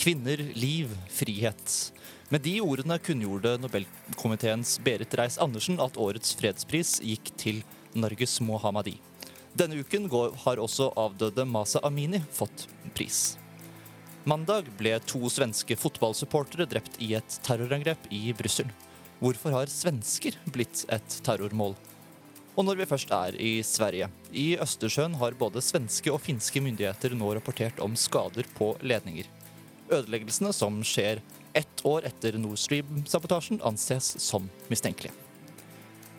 Kvinner, liv, frihet. Med de ordene kunngjorde Nobelkomiteens Berit Reiss-Andersen at årets fredspris gikk til Norges Mohammadi. Denne uken går, har også avdøde Masa Amini fått pris. Mandag ble to svenske fotballsupportere drept i et terrorangrep i Brussel. Hvorfor har svensker blitt et terrormål? Og når vi først er i Sverige. I Østersjøen har både svenske og finske myndigheter nå rapportert om skader på ledninger. Ødeleggelsene som skjer ett år etter Nord Stream-sabotasjen, anses som mistenkelige.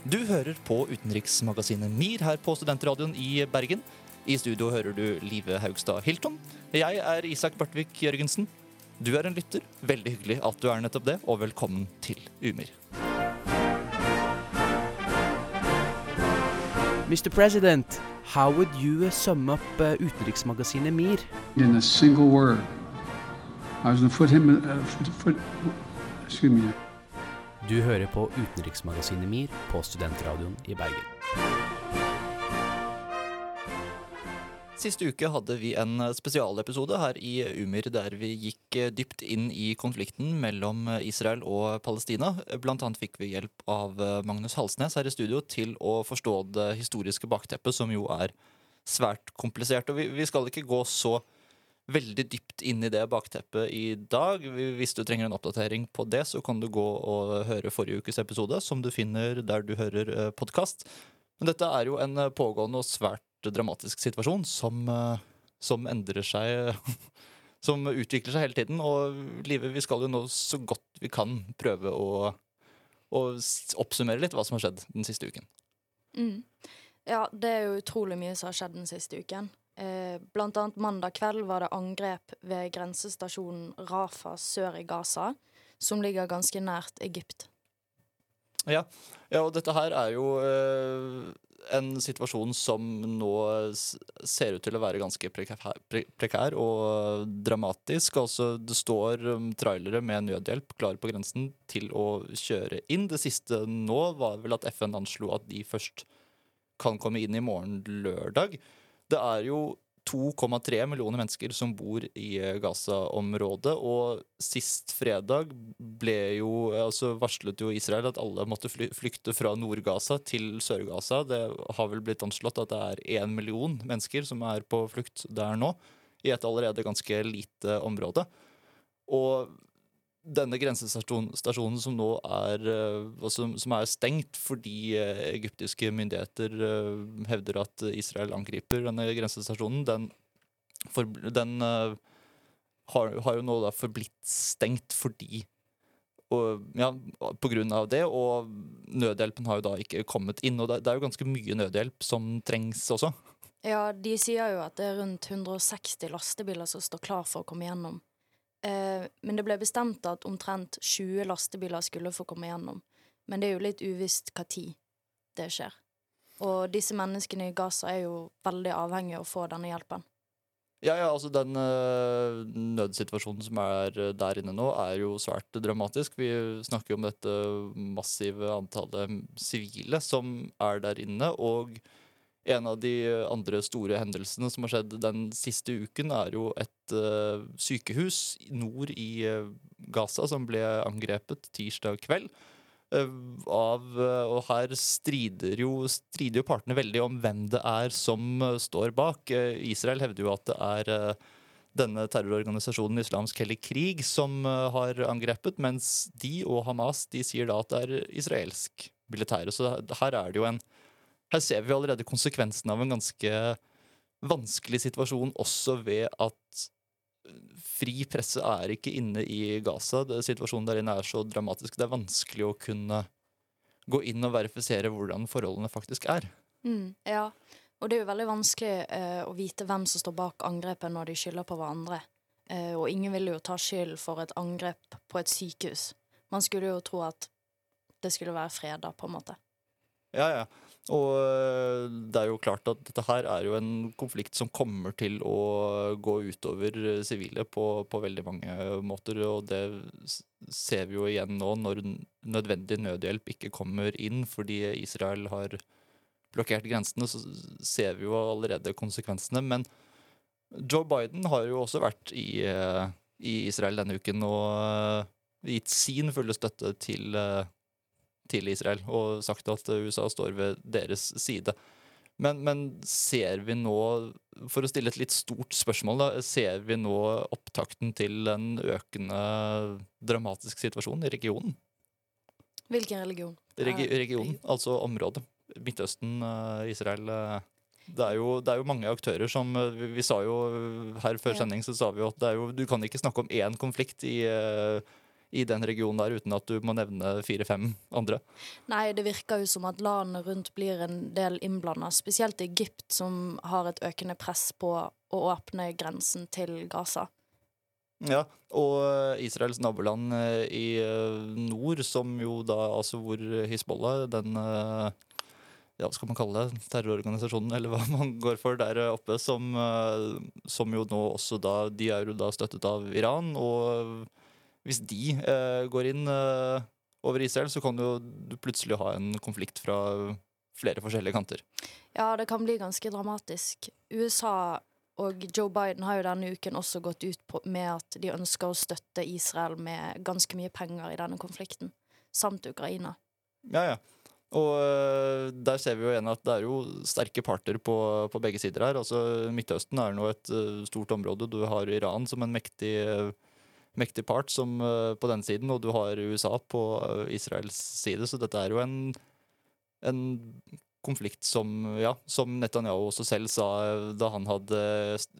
Du hører på utenriksmagasinet MIR her på Studentradioen i Bergen. I studio hører du Live Haugstad Hilton. Jeg er Isak Bartvik Jørgensen. Du er en lytter. Veldig hyggelig at du er nettopp det, og velkommen til Umir. Mr. President, how would you sum up uh, utenriksmagasinet MIR? in a single word. Him, uh, foot, foot, Du hører på utenriksmagasinet MIR på Studentradioen i Bergen. Siste uke hadde vi en spesialepisode her i Umir der vi gikk eh, dypt inn i konflikten mellom eh, Israel og Palestina. Blant annet fikk vi hjelp av eh, Magnus Halsnes her i studio til å forstå det historiske bakteppet, som jo er svært komplisert. Og vi, vi skal ikke gå så veldig dypt inn i det bakteppet i dag. Hvis du trenger en oppdatering på det, så kan du gå og høre forrige ukes episode, som du finner der du hører podkast. Men dette er jo en eh, pågående og svært dramatisk situasjon som, eh, som endrer seg Som utvikler seg hele tiden. Og Live, vi skal jo nå så godt vi kan prøve å, å oppsummere litt hva som har skjedd den siste uken. Mm. Ja, det er jo utrolig mye som har skjedd den siste uken. Eh, blant annet mandag kveld var det angrep ved grensestasjonen Rafa sør i Gaza, som ligger ganske nært Egypt. Ja, ja og dette her er jo eh, en situasjon som nå ser ut til å være ganske prekær, pre- prekær og dramatisk. Altså, det står um, trailere med nødhjelp klar på grensen til å kjøre inn. Det siste nå var vel at FN anslo at de først kan komme inn i morgen lørdag. Det er jo 2,3 millioner mennesker som bor i eh, Gaza-området, og sist fredag ble jo, altså varslet jo Israel at alle måtte flykte fra Nord-Gaza til Sør-Gaza. Det har vel blitt anslått at det er én million mennesker som er på flukt der nå, i et allerede ganske lite område. Og denne grensestasjonen som nå er, eh, som, er stengt fordi eh, egyptiske myndigheter eh, hevder at Israel angriper denne grensestasjonen, den, for, den har, har jo nå da forblitt stengt fordi og, ja, på grunn av det, og nødhjelpen har jo da ikke kommet inn. Og det, det er jo ganske mye nødhjelp som trengs også. Ja, de sier jo at det er rundt 160 lastebiler som står klar for å komme gjennom. Eh, men det ble bestemt at omtrent 20 lastebiler skulle få komme gjennom. Men det er jo litt uvisst hva tid det skjer. Og disse menneskene i Gaza er jo veldig avhengige av å få denne hjelpen. Ja, ja, altså Den øh, nødsituasjonen som er øh, der inne nå, er jo svært dramatisk. Vi snakker jo om dette massive antallet sivile som er der inne. Og en av de andre store hendelsene som har skjedd den siste uken, er jo et uh, sykehus nord i uh, Gaza som ble angrepet tirsdag kveld. Uh, Av, og her strider jo, strider jo partene veldig om hvem det er som står bak. Eh, Israel hevder jo at det er denne terrororganisasjonen Islamsk hellig krig som har angrepet, mens de og Hamas de sier da at det er israelsk militære. Så her er det jo en Her ser vi allerede konsekvensen av en ganske vanskelig situasjon også ved at fri presse er ikke inne i Gaza. Det, situasjonen der inne er så dramatisk. Det er vanskelig å kunne gå inn og verifisere hvordan forholdene faktisk er. Mm, ja, og det er jo veldig vanskelig eh, å vite hvem som står bak angrepet når de skylder på hverandre. Eh, og ingen vil jo ta skyld for et angrep på et sykehus. Man skulle jo tro at det skulle være fred, da, på en måte. Ja, ja. Og øh, det er jo klart at dette her er jo en konflikt som kommer til å gå utover øh, sivile på, på veldig mange måter. Og det ser vi jo igjen nå, når nødvendig nødhjelp ikke kommer inn fordi Israel har blokkert grensene, så ser vi jo allerede konsekvensene. Men Joe Biden har jo også vært i, øh, i Israel denne uken og gitt sin fulle støtte til til Israel og sagt at USA står ved deres side. Men, men ser vi nå, for å stille et litt stort spørsmål, da, ser vi nå opptakten til en økende dramatisk situasjon i regionen? Hvilken religion? Regi regionen, altså området. Midtøsten, eh, Israel. eh, Det er, jo, det er jo mange aktører som eh, Vi, vi sa jo her før sending så sa vi jo at det er jo, du kan ikke snakke om én konflikt i, eh, i den regionen der uten at du må nevne fire-fem andre. Nei, det virker jo som at landene rundt blir en del innblanda. Spesielt Egypt, som har et økende press på å åpne grensen til Gaza. Ja, og eh, Israels naboland eh, i eh, nord, som jo da altså hvor Hizbollah, den ja, hva skal man kalle det, terrororganisasjonen, eller hva man går for der oppe, som, som jo nå også da De er jo da støttet av Iran, og hvis de eh, går inn eh, over Israel, så kan jo du plutselig ha en konflikt fra flere forskjellige kanter. Ja, det kan bli ganske dramatisk. USA og Joe Biden har jo denne uken også gått ut på, med at de ønsker å støtte Israel med ganske mye penger i denne konflikten, samt Ukraina. Ja, ja. Og øh, der ser vi jo igjen at det er jo sterke parter på, på begge sider her. Altså Midtøsten er nå et stort område. Du har Iran som en mektig, øh, mektig part som, øh, på den siden, og du har USA på øh, Israels side. Så dette er jo en, en konflikt som, ja, som Netanyahu også selv sa øh, da han hadde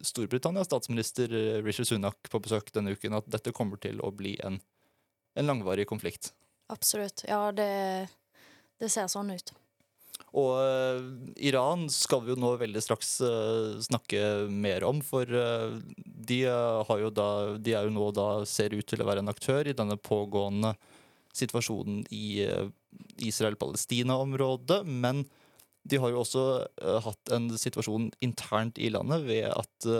Storbritannias statsminister Rishi Sunak på besøk denne uken, at dette kommer til å bli en, en langvarig konflikt. Absolutt. Ja, det, det ser sånn ut. Og uh, Iran skal vi jo nå veldig straks uh, snakke mer om, for eh, de, eh, da, de er jo nå da ser ut til å være en aktør i denne pågående situasjonen i eh, Israel-Palestina-området. Men de har jo også eh, hatt en situasjon internt i landet ved at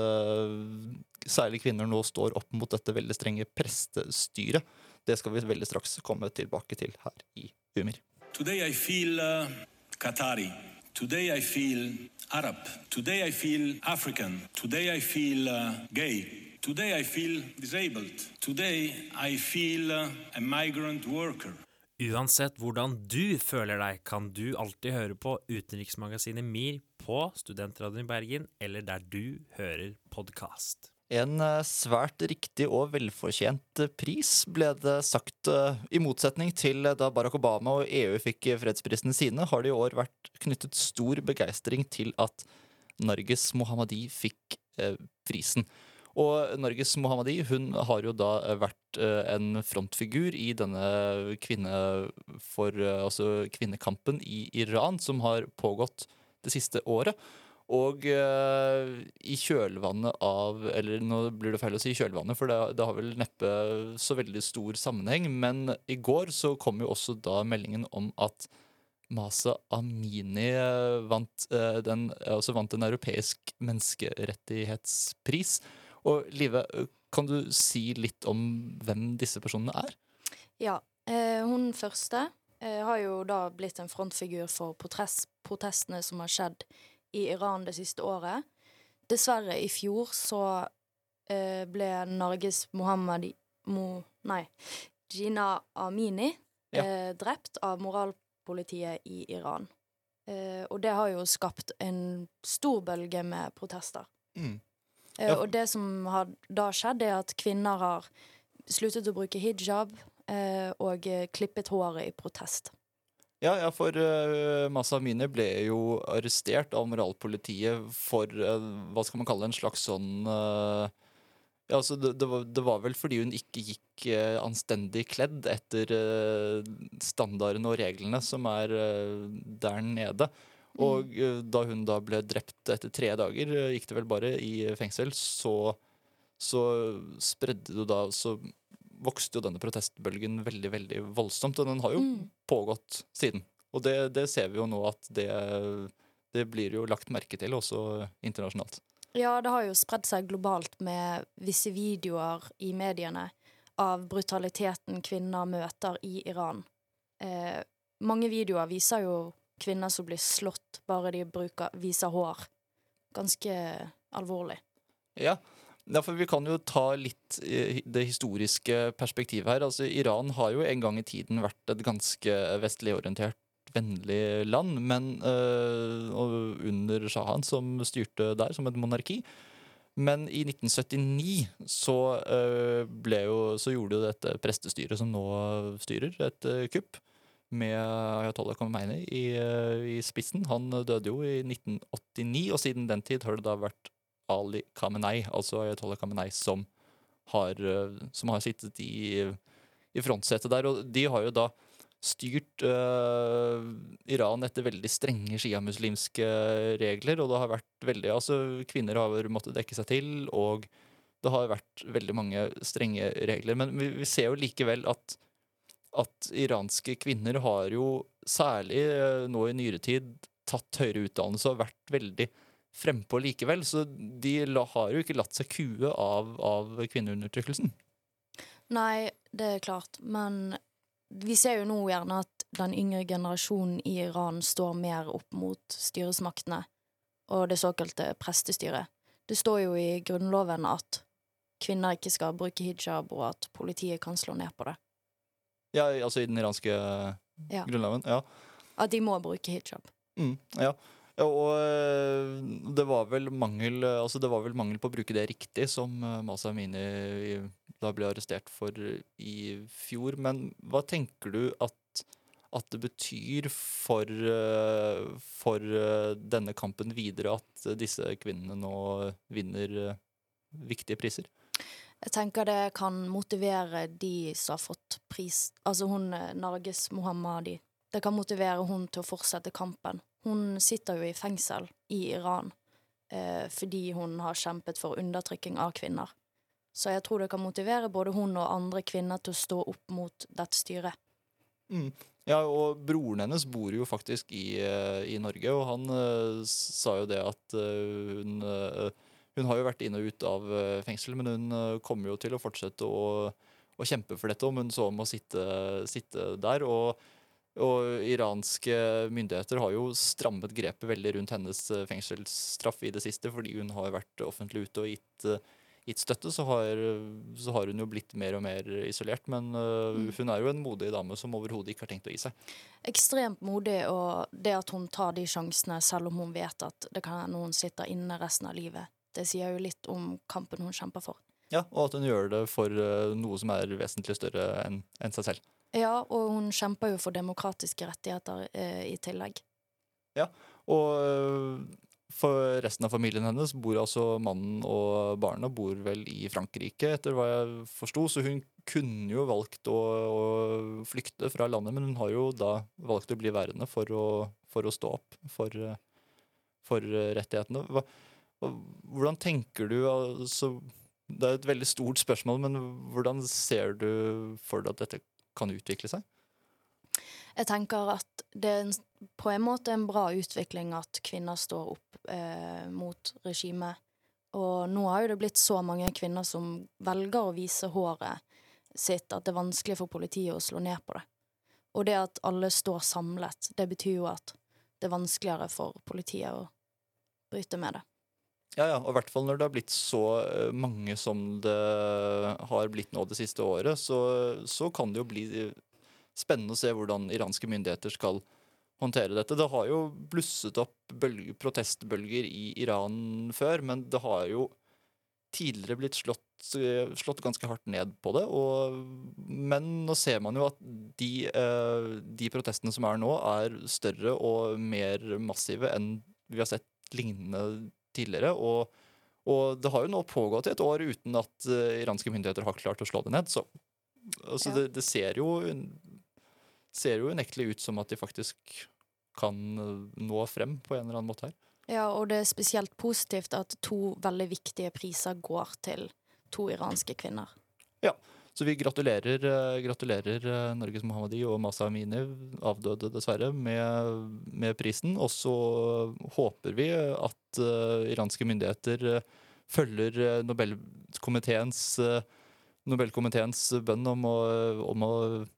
særlig kvinner nå står opp mot dette veldig strenge prestestyret. Det skal vi veldig straks komme tilbake til her i Umir. Today I feel uh, Qatari. Today I feel Arab. Today I feel African. Today I feel uh, gay. Today I feel disabled. Today I feel uh, a migrant worker. Uansett hvordan du føler deg, kan du alltid høre på Utenriksmagasinet MIR på Studentradioen i Bergen, eller der du hører podkast. En eh, svært riktig og velfortjent eh, pris, ble det sagt. eh, I motsetning til da Barack Obama og EU fikk fredsprisene sine, har det i år vært knyttet stor begeistring til at Norges Mohammadi fikk prisen. Og Norges Mohammadi hun har jo da vært en frontfigur i denne kvinne for, altså kvinnekampen i Iran, som har pågått det siste året. Og uh, i kjølvannet av Eller nå blir det feil å si kjølvannet, for det, det har vel neppe så veldig stor sammenheng. Men i går så kom jo også da meldingen om at Masa Amini eh, vant, uh, den, altså vant en europeisk menneskerettighetspris. Og Live, kan du si litt om hvem disse personene er? Ja. Uh, hun første har jo da blitt en frontfigur for protest, protestene som har skjedd i Iran det siste året. Dessverre, i fjor så eh, ble Norges Mohammed Mo... Nei. Gina Amini Ja. eh, drept av moralpolitiet i Iran. Eh, og det har jo skapt en stor bølge med protester. Mm. Eh, Ja. Og det som har da skjedd, er at kvinner har sluttet å bruke hijab eh, og klippet håret i protest. Ja, ja, for uh, Masa Amini ble jo arrestert av moralpolitiet for uh, hva skal man kalle en slags sånn uh, ja, altså det, det, var, det var vel fordi hun ikke gikk uh, anstendig kledd etter eh, standardene og reglene som er eh, der nede. Og eh, da hun da ble drept etter tre dager, eh, gikk det vel bare i fengsel, så, så spredde det da Så vokste jo denne protestbølgen veldig veldig voldsomt. Og den har jo Mm. pågått siden. Og det, det ser vi jo nå at det, det blir jo lagt merke til også internasjonalt. Ja, det har jo spredd seg globalt med visse videoer i mediene av brutaliteten kvinner møter i Iran. Eh, mange videoer viser jo kvinner som blir slått bare de bruker, viser hår. Ganske alvorlig. Ja. Ja, for vi kan jo ta litt det historiske perspektivet her. Altså, Iran har jo en gang i tiden vært et ganske vestlig orientert, vennlig land, men øh, under Shahan som styrte der som et monarki. Men i 1979 så, øh, ble jo, så gjorde jo dette prestestyret som nå styrer, et øh, kupp med Ayatollah Khomeini i, i spissen. Han døde jo i 1989, og siden den tid har det da vært Ali Khamenei, altså Ayatollah Khamenei, som har, øh, som har sittet i, i frontsetet der. Og de har jo da styrt uh, Iran etter veldig strenge sjiamuslimske regler, og det har vært veldig Altså, kvinner har måttet dekke seg til, og det har vært veldig mange strenge regler. Men vi, vi ser jo likevel at at iranske kvinner har jo særlig øh, nå i nyere tid tatt høyere utdannelse og vært veldig frempå likevel. Så de har jo ikke latt seg kue av, av kvinneundertrykkelsen. Nei, det er klart, men vi ser jo nå gjerne at den yngre generasjonen i Iran står mer opp mot styresmaktene og det såkalte prestestyret. Det står jo i grunnloven at kvinner ikke skal bruke hijab, og at politiet kan slå ned på det. Ja, altså i den iranske Ja. grunnloven. Ja. At de må bruke hijab. Mm, ja. Og øh, det var vel mangel Altså det var vel mangel på å bruke det riktig som øh, Masa Amini da ble arrestert for i fjor. Men hva tenker du at, at det betyr for, for denne kampen videre at disse kvinnene nå vinner viktige priser? Jeg tenker det kan motivere de som har fått pris Altså hun eh, Narges Mohammadi. Det kan motivere hun til å fortsette kampen. Hun sitter jo i fengsel i Iran eh, fordi hun har kjempet for undertrykking av kvinner. Så jeg tror det kan motivere både hun og andre kvinner til å stå opp mot dette styret. Mm. Ja, og broren hennes bor jo faktisk i, eh, i Norge, og han eh, sa jo det at eh, hun Hun har jo vært inn og ut av fengsel, men hun kommer jo til å fortsette å, å kjempe for dette om hun så må sitte, sitte der. Og, og iranske myndigheter har jo strammet grepet veldig rundt hennes eh, fengselsstraff i det siste, fordi hun har vært offentlig ute og gitt eh, gitt støtte, så har, så har hun jo blitt mer og mer isolert. Men øh, Mm. hun er jo en modig dame som overhodet ikke har tenkt å gi seg. Ekstremt modig, og det at hun tar de sjansene selv om hun vet at det kan hende hun sitter inne resten av livet, det sier jo litt om kampen hun kjemper for. Ja, Og at hun gjør det for noe som er vesentlig større enn enn seg selv. Ja, og hun kjemper jo for demokratiske rettigheter eh, i tillegg. Ja, og øh, for resten av familien hennes bor altså mannen og barna bor vel i Frankrike, etter hva jeg forsto. Så hun kunne jo valgt å, å flykte fra landet, men hun har jo da valgt å bli værende for å, for å stå opp for, for rettighetene. Hva- hvordan tenker du altså, Det er et veldig stort spørsmål, men hvordan ser du for deg at dette kan utvikle seg? Jeg tenker at det er på en måte en bra utvikling at kvinner står opp eh, mot regimet. Og nå har jo det blitt så mange kvinner som velger å vise håret sitt at det er vanskelig for politiet å slå ned på det. Og det at alle står samlet, det betyr jo at det er vanskeligere for politiet å bryte med det. Ja, ja, og i hvert fall når det har blitt så eh, mange som det har blitt nå det siste året, så, så kan det jo bli eh, spennende å se hvordan iranske myndigheter skal håndtere dette. Det har jo blusset opp bølge, protestbølger i Iran før, men det har jo tidligere blitt slått, eh, slått ganske hardt ned på det. Og, men nå ser man jo at de, de protestene som er nå, er større og mer massive enn vi har sett lignende tidligere. Og, og det har jo nå pågått i et år uten at uh, iranske myndigheter har klart å slå det ned. Så altså, Ja. det, det ser jo ser jo unektelig ut som at de faktisk kan eh, nå frem på en eller annen måte her. Ja, og det er spesielt positivt at to veldig viktige priser går til to iranske kvinner. Så vi gratulerer, eh, gratulerer eh, Norges Mohammadi og Masa Amini, avdøde dessverre, med, med prisen. Og så håper vi at eh, iranske myndigheter følger Nobelkomiteens Nobelkomiteens bønn om å, om å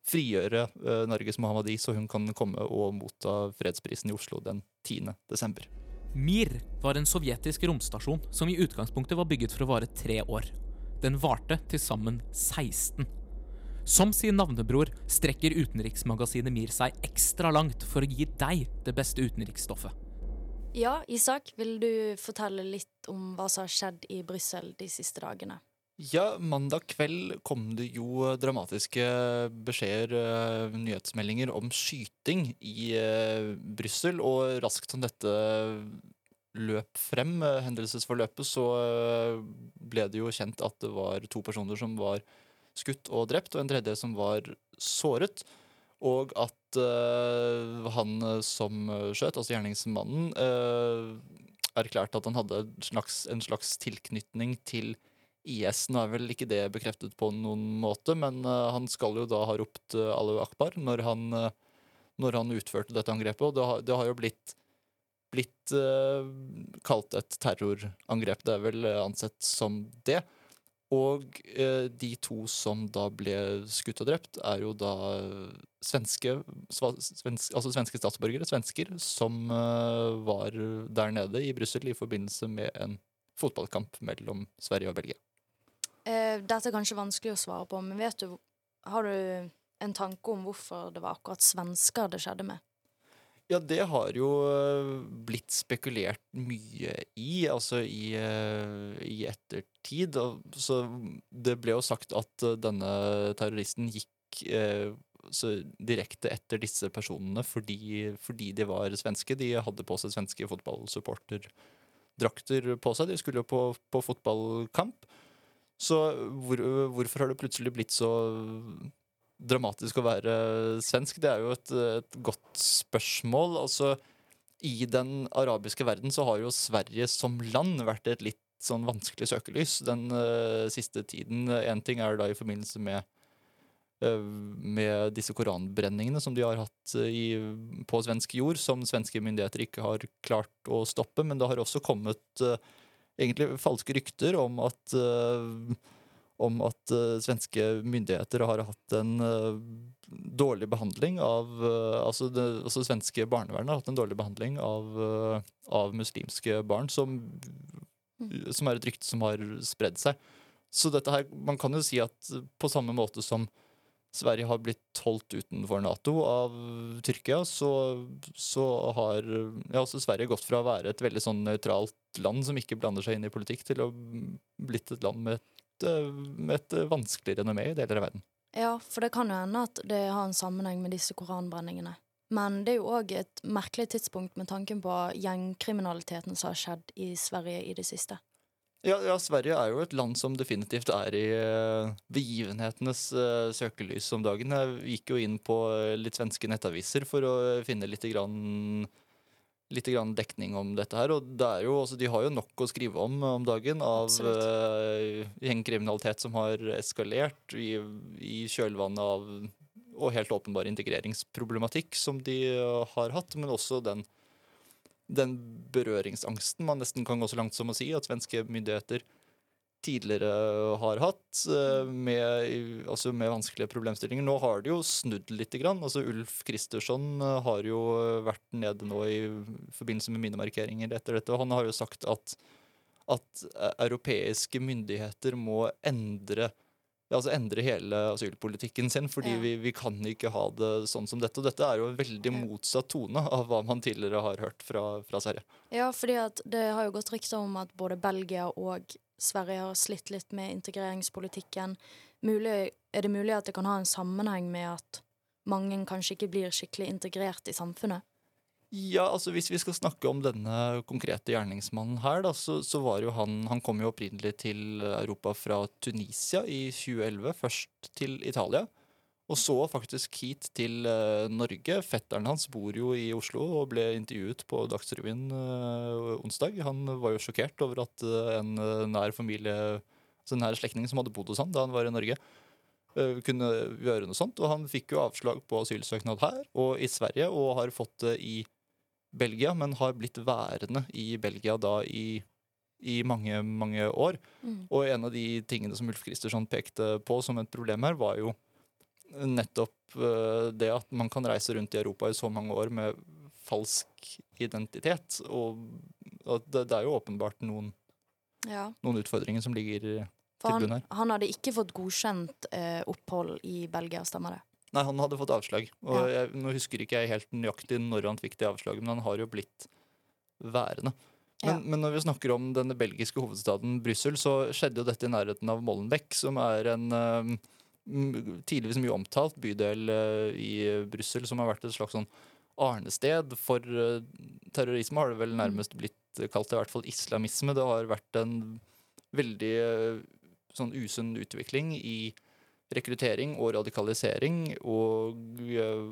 frigjøre Norges Mohammadi, så hun kan komme og motta fredsprisen i Oslo den 10. desember. Mir var en sovjetisk romstasjon som i utgangspunktet var bygget for å vare tre år. Den varte til sammen 16. Som sin navnebror strekker utenriksmagasinet Mir seg ekstra langt for å gi deg det beste utenriksstoffet. Ja, Isak, vil du fortelle litt om hva som har skjedd i Brussel de siste dagene? Ja, mandag kveld kom det jo dramatiske beskjeder, eh, nyhetsmeldinger om skyting i uh, Brussel. Og raskt som dette løp frem, eh, hendelsesforløpet, så eh, ble det jo kjent at det var to personer som var skutt og drept, og en tredje som var såret. Og at uh, han som skjøt, altså gjerningsmannen, uh, erklærte at han hadde en slags, en slags, tilknytning til IS. Nå er vel ikke det bekreftet på noen måte, men uh, han skal jo da ha ropt uh, Alu Akbar når han, når han utførte dette angrepet. Og det har, det har jo blitt blitt uh, kalt et terrorangrep. Det er vel uh, ansett som det. Og uh, de to som da ble skutt og drept, er jo da svenske, svensk, altså svenske statsborgere, svensker, som var der nede i Brussel i forbindelse med en fotballkamp mellom Sverige og Belgia. dette er kanskje vanskelig å svare på, men vet du, har du en tanke om hvorfor det var akkurat svensker det skjedde med? Ja, det har jo eh, blitt spekulert mye i, altså i, eh, i ettertid. Så det ble jo sagt at eh, denne terroristen gikk så direkte etter disse personene fordi, fordi, de var svenske. De hadde på seg svenske fotballsupporterdrakter på seg. De skulle jo på, på fotballkamp. Så hvor, hvorfor har det plutselig blitt så dramatisk å være svensk? Det er jo et, et godt spørsmål. Altså, I den arabiske verden så har jo Sverige som land vært et litt sånn vanskelig søkelys den uh, siste tiden. Én ting er da i forbindelse med uh, med disse koranbrenningene som de har hatt uh, i, på svensk jord, som svenske myndigheter ikke har klart å stoppe. Men det har også kommet egentlig falske rykter om at om at uh, svenske myndigheter har hatt en uh, dårlig behandling av uh, altså, det, altså svenske barnevernet har hatt en dårlig behandling av, av muslimske barn, som, som, er et rykte som har spredd seg. Så dette her, man kan jo si at på samme måte som Sverige har blitt holdt utenfor Nato av Tyrkia, så, så har ja, Sverige gått fra å være et veldig sånn nøytralt land som ikke blander seg inn i politikk, til å blitt et land med et eh, vanskelig renommé i deler av verden. Ja, for det kan jo hende at det har en sammenheng med disse koranbrenningene. Men det er jo òg et merkelig tidspunkt med tanken på gjengkriminaliteten som har skjedd i Sverige i det siste. Ja, ja, Sverige er jo et land som definitivt er i uh, begivenhetenes uh, søkelys om dagen. Jeg gikk jo inn på litt svenske nettaviser for å finne litt grann litt dekning om dette her. Og det er jo, altså, de har jo nok å skrive om om dagen av uh, gjengkriminalitet som har eskalert i, i kjølvannet av og helt åpenbar integreringsproblematikk som de uh, har hatt, men også den, den berøringsangsten man nesten kan gå så langt som å si at svenske myndigheter tidligere har hatt, eh, med, altså med, vanskelige problemstillinger. Nå har det jo snudd litt. Altså Ulf Kristersson eh, har jo vært nede nå i forbindelse med minnemarkeringer etter dette. og Han har jo sagt at, at eh, europeiske myndigheter må endre altså endre hele asylpolitikken sin, fordi ja. vi, vi, kan ikke ha det sånn som dette. Og dette er jo en veldig motsatt tone av hva man tidligere har hørt fra, fra Sverige. Ja, fordi det har jo gått rykter om at både Belgia og Sverige har slitt litt med integreringspolitikken. Mulig, er det mulig at det kan ha en sammenheng med at mange kanskje ikke blir skikkelig integrert i samfunnet? Ja, altså Hvis vi skal snakke om denne konkrete gjerningsmannen her, da, så, så var jo han Han kom jo opprinnelig til Europa fra Tunisia i 2011. Først til Italia. Og så faktisk hit til uh, Norge. Fetteren hans bor jo i Oslo og ble intervjuet på Dagsrevyen uh, onsdag. Han var jo sjokkert over at uh, en nær familie, altså nær slektning som hadde bodd hos han da han var i Norge, eh, kunne gjøre noe sånt. Og han fikk jo avslag på asylsøknad her og i Sverige, og har fått det i Belgia, men har blitt værende i Belgia da i, i mange, mange år. Mm. Og en av de tingene som Ulf Kristersson pekte på som et problem her, var jo nettopp eh, det at man kan reise rundt i Europa i så mange år med falsk identitet. Og det, er jo åpenbart noen, Ja. noen utfordringer som ligger For til bunn her. han hadde ikke fått godkjent eh, opphold i Belgia, stemmer det? Nei, han hadde fått avslag. Og Ja. jeg, nå husker ikke jeg helt nøyaktig når han fikk det avslaget, men han har jo blitt værende. Men, men når vi snakker om denne belgiske hovedstaden Brussel, så skjedde jo dette i nærheten av Molenbeek, som er en eh, tidligvis mye omtalt bydel eh, i Brussel, som har vært et slags sånn arnested for eh, terrorisme, har det vel nærmest blitt kalt, i hvert fall islamisme. Det har vært en veldig eh, sånn usunn utvikling i rekruttering og radikalisering og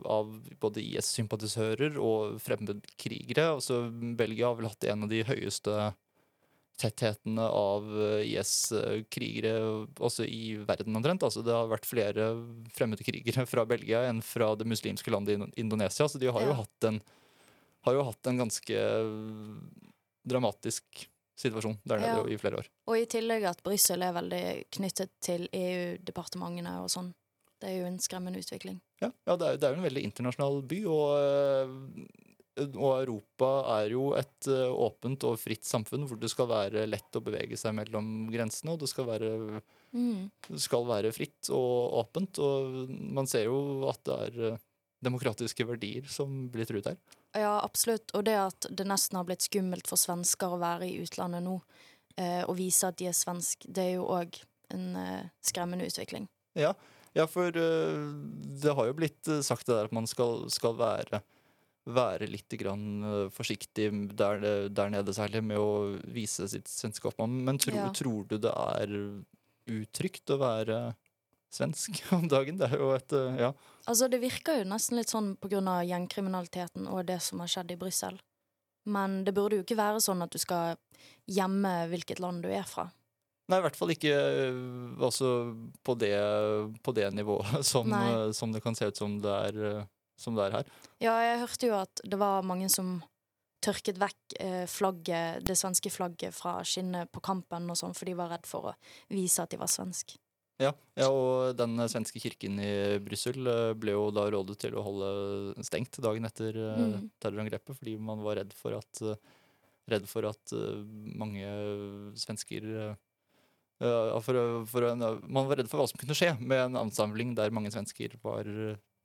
av både IS-sympatisører og fremmedkrigere. Altså, Belgia har vel hatt en av de høyeste tetthetene av eh, IS-krigere også i verden omtrent. Altså, det har vært flere fremmede krigere fra Belgia enn fra det muslimske landet Indo- Indonesia, så de har jo Ja. hatt en, har jo hatt en ganske dramatisk situasjon der nede Ja. i flere år. Og i tillegg at Brussel er veldig knyttet til EU-departementene og sånn. Det er jo en skremmende utvikling. Ja, ja det, er, det jo en veldig internasjonal by, og, øh, og Europa er jo et øh, åpent og fritt samfunn hvor det skal være lett å bevege seg mellom grensene, og det skal være, Mm. skal være fritt og åpent. Og man ser jo at det er øh, demokratiske verdier som blir truet her. Ja, absolutt. Og det at det nesten har blitt skummelt for svensker å være i utlandet nå, eh, og vise at de er svensk, det er jo òg en eh, skremmende utvikling. Ja, ja for eh, det har jo blitt øh, sagt det der at man skal, skal være være litt grann øh, forsiktig der, der nede, særlig med å vise sitt svenskap. Men tro, Ja. tror du det er utrygt å være svensk om dagen? Det er jo et øh, Ja. Altså, det virker jo nesten litt sånn av gjengkriminaliteten og det som har skjedd i Brussel. Men det burde jo ikke være sånn at du skal gjemme hvilket land du er fra. Nei, i hvert fall ikke øh, altså, på, det, på det nivået som, som det kan se ut som det er, som det er her. Ja, jeg hørte jo at det var mange som tørket vekk eh, flagget, det svenske flagget fra skinnet på kampen og sånn, for de var redd for å vise at de var svensk. Ja, ja, og den svenske kirken i Brussel øh, ble jo da rådet til å holde stengt dagen etter øh, Mm. terrorangrepet, fordi man var redd for at, redd for at mange svensker for, for Man var redd for hva som kunne skje med en ansamling der mange svensker var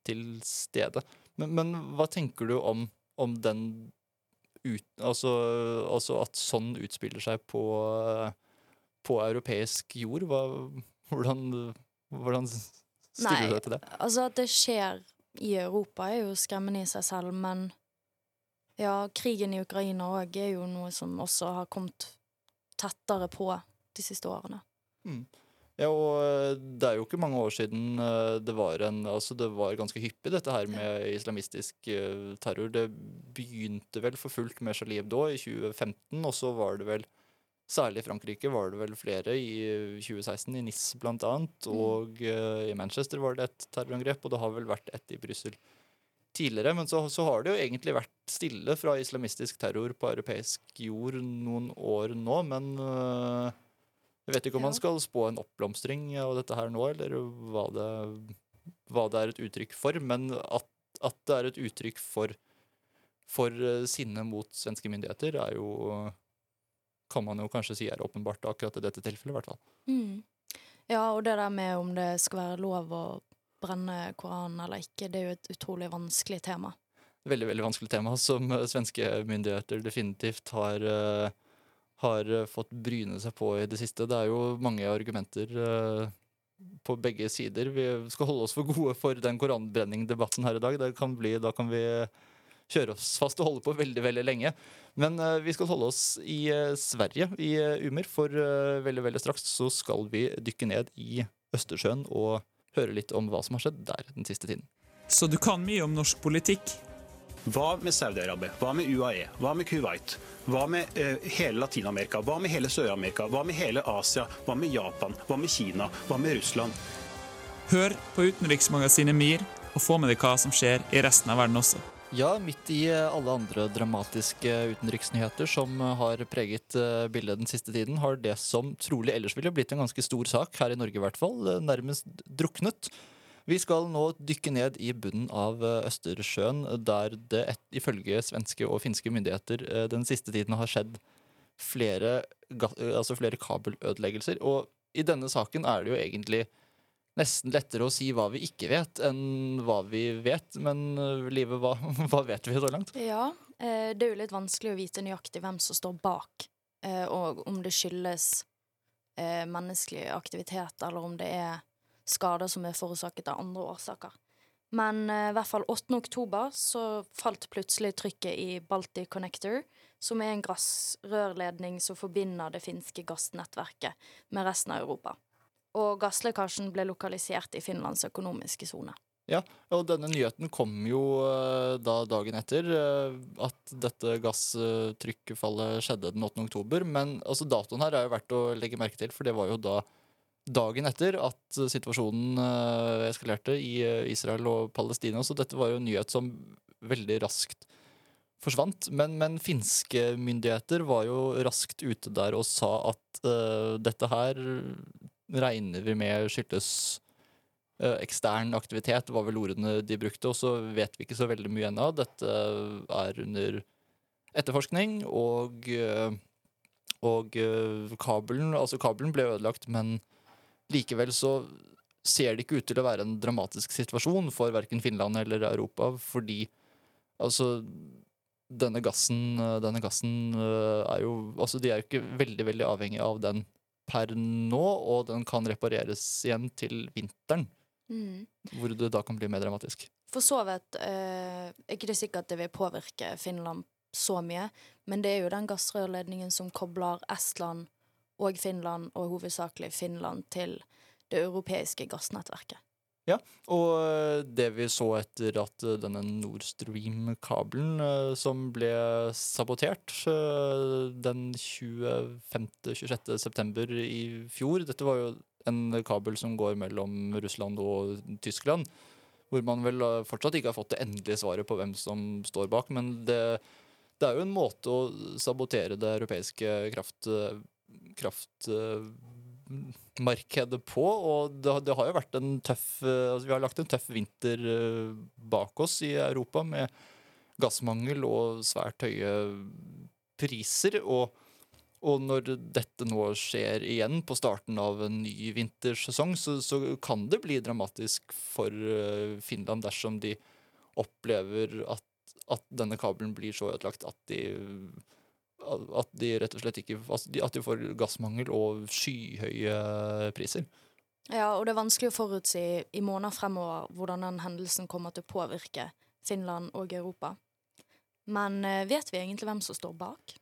til stede. Men, men hva tenker du om, om den ut, altså, altså at sånn utspiller seg på, på europeisk jord? Hva, hvordan, hvordan stiller Nei, du deg til det? altså at det skjer i Europa er jo skremmende i seg selv, men ja, krigen i Ukraina òg er jo noe som også har kommet tettere på de siste årene. Mm. Ja, og øh, det er jo ikke mange år siden øh, det var en Altså, det var ganske hyppig, dette her med islamistisk øh, terror. Det begynte vel for fullt med Charlie Hebdo i 2015, og så var det vel Særlig i Frankrike var det vel flere i øh, 2016, i NIS blant annet. Og øh, i Manchester var det et terrorangrep, og det har vel vært et i Brussel tidligere. Men så, så har det jo egentlig vært stille fra islamistisk terror på europeisk jord noen år nå, men øh, jeg vet ikke om man skal spå en oppblomstring av dette her nå, eller hva det, hva det er et uttrykk for. Men at, at det er et uttrykk for, for eh, sinne mot svenske myndigheter, er jo Kan man jo kanskje si er åpenbart akkurat i dette tilfellet, i hvert fall. Mm. Ja, og det der med om det skal være lov å brenne Koranen eller ikke, det er jo et utrolig vanskelig tema. Veldig veldig vanskelig tema som eh, svenske myndigheter definitivt har, eh, har eh, fått bryne seg på i det siste. Det er jo mange argumenter eh, på begge sider. Vi skal holde oss for gode for den koranbrenningdebatten her i dag. Kan bli, da kan vi kjøre oss fast og holde på veldig veldig lenge. Men uh, vi skal holde oss i uh, Sverige, i uh, Umer, for veldig veldig straks så skal vi dykke ned i Østersjøen og høre litt om hva som har skjedd der den siste tiden. Så du kan mye om norsk politikk? Hva med Saudi-Arabia? Hva med UAE? Hva med Kuwait? Hva med eh, hele Latin-Amerika? Hva med hele Sør-Amerika? Hva med hele Asia? Hva med Japan? Hva med Kina? Hva med Russland? Hør på utenriksmagasinet MIR, og få med deg hva som skjer i resten av verden også. Ja, midt i eh, alle andre dramatiske utenriksnyheter som eh, har preget eh, bildet den siste tiden, har det som trolig ellers ville blitt en ganske stor sak, her i Norge i hvert fall, nærmest druknet. Vi skal nå dykke ned i bunnen av eh, Østersjøen, der det et, ifølge svenske og finske myndigheter eh, den siste tiden har skjedd flere, eh, altså flere kabelødeleggelser. Og i denne saken er det jo egentlig nesten lettere å si hva vi ikke vet, enn hva vi vet. Men uh, Live, hva, hva vet vi så langt? Ja, eh, det er jo litt vanskelig å vite nøyaktig hvem som står bak, eh, og om det skyldes eh, menneskelig aktivitet, eller om det er skader som er forårsaket av andre årsaker. Men eh, i hvert fall 8. oktober så falt plutselig trykket i Baltic Connector, som er en gassrørledning som forbinder det finske gassnettverket med resten av Europa. Og gasslekkasjen ble lokalisert i Finlands økonomiske sone. Ja, og denne nyheten kom jo eh, da dagen etter eh, at dette gasstrykkfallet skjedde den 8. oktober. Men altså, datoen her er jo verdt å legge merke til, for det var jo da dagen etter at situasjonen eh, eskalerte i eh, Israel og Palestina. Så dette var jo en nyhet som veldig raskt forsvant. Men, men finske myndigheter var jo raskt ute der og sa at uh, dette her regner vi med skyldes ekstern aktivitet, var vel ordene de brukte. Og så vet vi ikke så veldig mye ennå. Dette er under etterforskning, og, og kabelen, altså kabelen ble ødelagt, men likevel så ser det ikke ut til å være en dramatisk situasjon for verken Finland eller Europa, fordi altså denne gassen, denne gassen eh, er jo Altså, de er jo ikke veldig, veldig avhengig av den per nå, og den kan repareres igjen til vinteren. Mm. Hvor det da kan bli mer dramatisk. For så vidt eh, er ikke det sikkert det vil påvirke Finland så mye, men det er jo den gassrørledningen som kobler Estland og Finland, og hovedsakelig Finland, til det europeiske gassnettverket. Ja, og eh, det vi så etter at eh, denne Nord Stream-kabelen eh, som ble sabotert den 25.-26. september i fjor Dette var jo en kabel som går mellom Russland og Tyskland. Hvor man vel fortsatt ikke har fått det endelige svaret på hvem som står bak. Men det, det er jo en måte å sabotere det europeiske kraft... kraft markedet på, og det, det, har jo vært en tøff altså Vi har lagt en tøff vinter bak oss i Europa med gassmangel og svært høye priser. Og, og når dette nå skjer igjen på starten av en ny vintersesong, så, så kan det bli dramatisk for Finland dersom de opplever at, at denne kabelen blir så ødelagt at de at de rett og slett ikke At de får gassmangel og skyhøye priser. Ja, og det er vanskelig å forutsi i måneder fremover hvordan den hendelsen kommer til å påvirke Finland og Europa. Men vet vi egentlig hvem som står bak?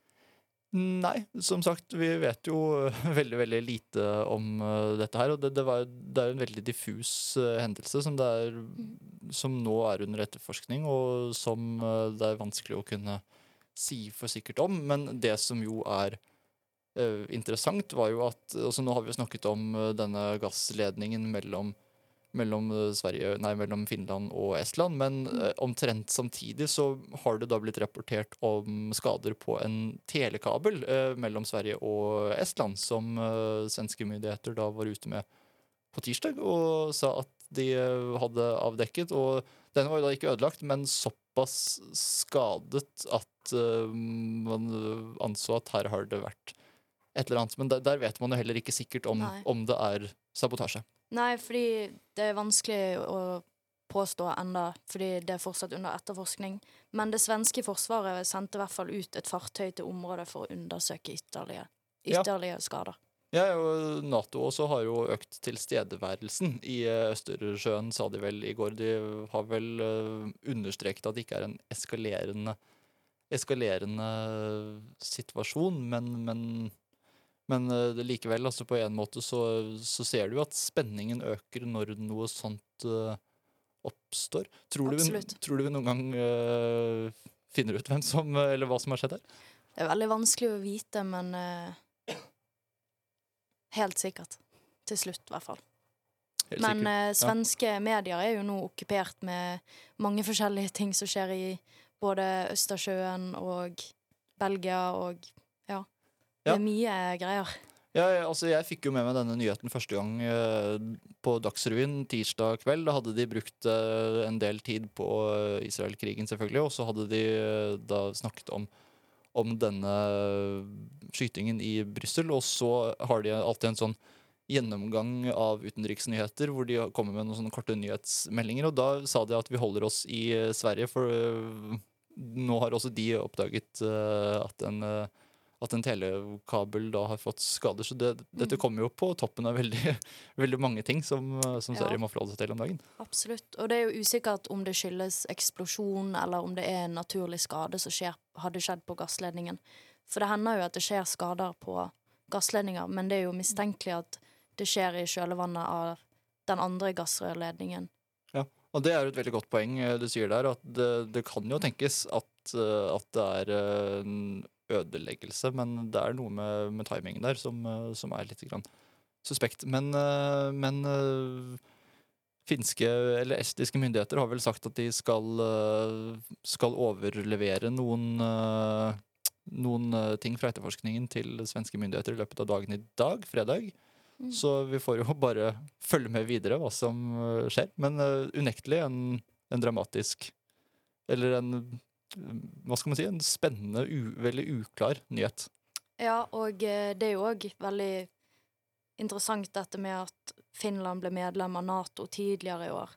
Nei, som sagt, vi vet jo veldig veldig lite om dette her. Og det, det, var, det er en veldig diffus hendelse som, er, som nå er under etterforskning, og som det er vanskelig å kunne si for sikkert om. Men det som jo er uh, interessant, var jo at altså Nå har vi jo snakket om uh, denne gassledningen mellom, mellom, Sverige, nei, mellom Finland og Estland, men uh, omtrent samtidig så har det da blitt rapportert om skader på en telekabel mellom Sverige og Estland, som svenske myndigheter da var ute med på tirsdag og sa at de hadde avdekket. Og den var jo da ikke ødelagt, men såpass skadet at uh, man anså at her har det vært et eller annet. Men der, der vet man jo heller ikke sikkert om, om, det er sabotasje. Nei, fordi det er vanskelig å påstå enda, fordi det er fortsatt under etterforskning. Men det svenske forsvaret sendte i hvert fall ut et fartøy til området for å undersøke ytterligere, ytterligere ja. skader. Ja, og Nato også har jo økt tilstedeværelsen i Østersjøen, sa de vel i går. De har vel understreket at det ikke er en eskalerende, eskalerende situasjon, men, men, men likevel, altså på en måte så, så, ser du jo at spenningen øker når noe sånt uh, oppstår. Tror du, vi, tror du vi noen gang uh, finner ut hvem som, eller hva som har skjedd her? Det er veldig vanskelig å vite, men uh Helt sikkert. Til slutt, i hvert fall. Helt Men uh, svenske Ja. medier er jo nå okkupert med mange forskjellige ting som skjer i både Østersjøen og Belgia og ja. Det Ja. er mye greier. Ja, altså jeg fikk jo med meg denne nyheten første gang eh, på Dagsrevyen tirsdag kveld. Da hadde de brukt eh, en del tid på eh, Israel-krigen, selvfølgelig. Og så hadde de da snakket om, om denne skytingen i Brussel. Og så har de alltid en sånn gjennomgang av utenriksnyheter hvor de kommer med noen sånne korte nyhetsmeldinger. Og da sa de at vi holder oss i eh, Sverige, for eh, nå har også de oppdaget eh, at en at en telekabel da har fått skader. Så det, dette kommer jo på toppen av veldig, veldig mange ting som, som Sverige Ja. Må forholde seg til om dagen. Absolutt. Og det er jo usikkert om det skyldes eksplosjon, eller om det er en naturlig skade som skjer, hadde skjedd på gassledningen. For det hender jo at det skjer skader på gassledninger, men det er jo mistenkelig at det skjer i kjølvannet av den andre gassrørledningen. Ja, og det er et veldig godt poeng eh, du sier der, at det, det kan jo tenkes at, eh, at det er eh, en ødeleggelse, men det er noe med, med timingen der som, som er litt grann suspekt. Men, men finske eller estiske myndigheter har vel sagt at de skal, skal overlevere noen noen ting fra etterforskningen til svenske myndigheter i løpet av dagen i dag, fredag. Mm. Så vi får jo bare følge med videre hva som eh, skjer. Men uh, unektelig en, en dramatisk Eller en hva skal man si, en spennende, u, veldig uklar nyhet. Ja, og eh, det er jo òg veldig interessant dette med at Finland ble medlem av Nato tidligere i år.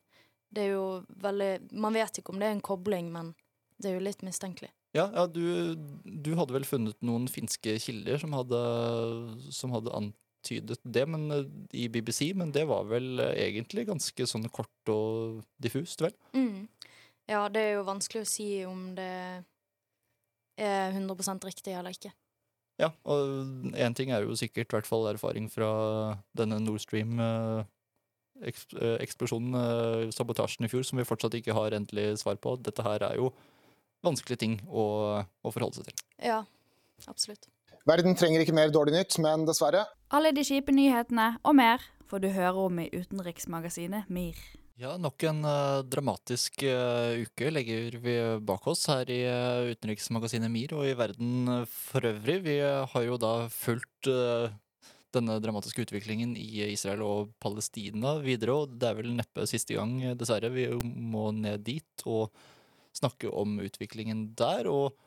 Det er jo veldig Man vet ikke om det er en kobling, men det er jo litt mistenkelig. Ja, ja du, du hadde vel funnet noen finske kilder som hadde, som hadde antydet det men, eh, i BBC, men det var vel eh, egentlig ganske sånn kort og diffust, vel? Mm. Ja, det er jo vanskelig å si om det er 100% riktig eller ikke. Ja, og én ting er jo sikkert, i hvert fall erfaring fra denne Nord Stream-eksplosjonen, eh, sabotasjen i fjor, som vi fortsatt ikke har endelig svar på. Dette her er jo vanskelige ting å, å forholde seg til. Ja, absolutt. Verden trenger ikke mer dårlig nytt, men dessverre. Alle de kjipe nyhetene og mer får du høre om i utenriksmagasinet MIR. Ja, nok en uh, dramatisk uh, uke legger vi bak oss her i uh, utenriksmagasinet MIR og i verden for øvrig. Vi har jo da fulgt denne dramatiske utviklingen i Israel og Palestina videre, og det er vel neppe siste gang, dessverre, vi må ned dit og snakke om utviklingen der. og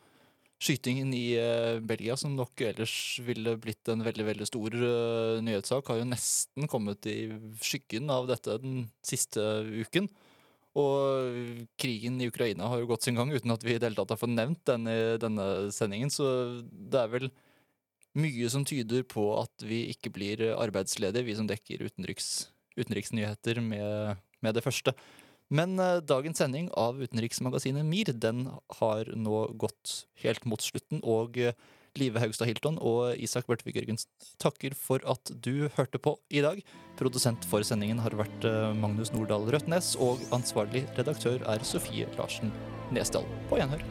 Skytingen i eh, Belgia, som nok ellers ville blitt en veldig veldig stor eh, nyhetssak, har jo nesten kommet i skyggen av dette den siste uken. Og krigen i Ukraina har jo gått sin gang uten at vi i det hele tatt har fått nevnt den i denne sendingen. Så det er vel mye som tyder på at vi ikke blir arbeidsledige, vi som dekker utenriks, utenriksnyheter med, med det første. Men eh, dagens sending av utenriksmagasinet MIR den har nå gått helt mot slutten. Og eh, Live Haugstad Hilton og Isak Børtvik Jørgensen takker for at du hørte på i dag. Produsent for sendingen har vært eh, Magnus Nordahl Røtnes, og ansvarlig redaktør er Sofie Larsen Nesdal. På gjenhør.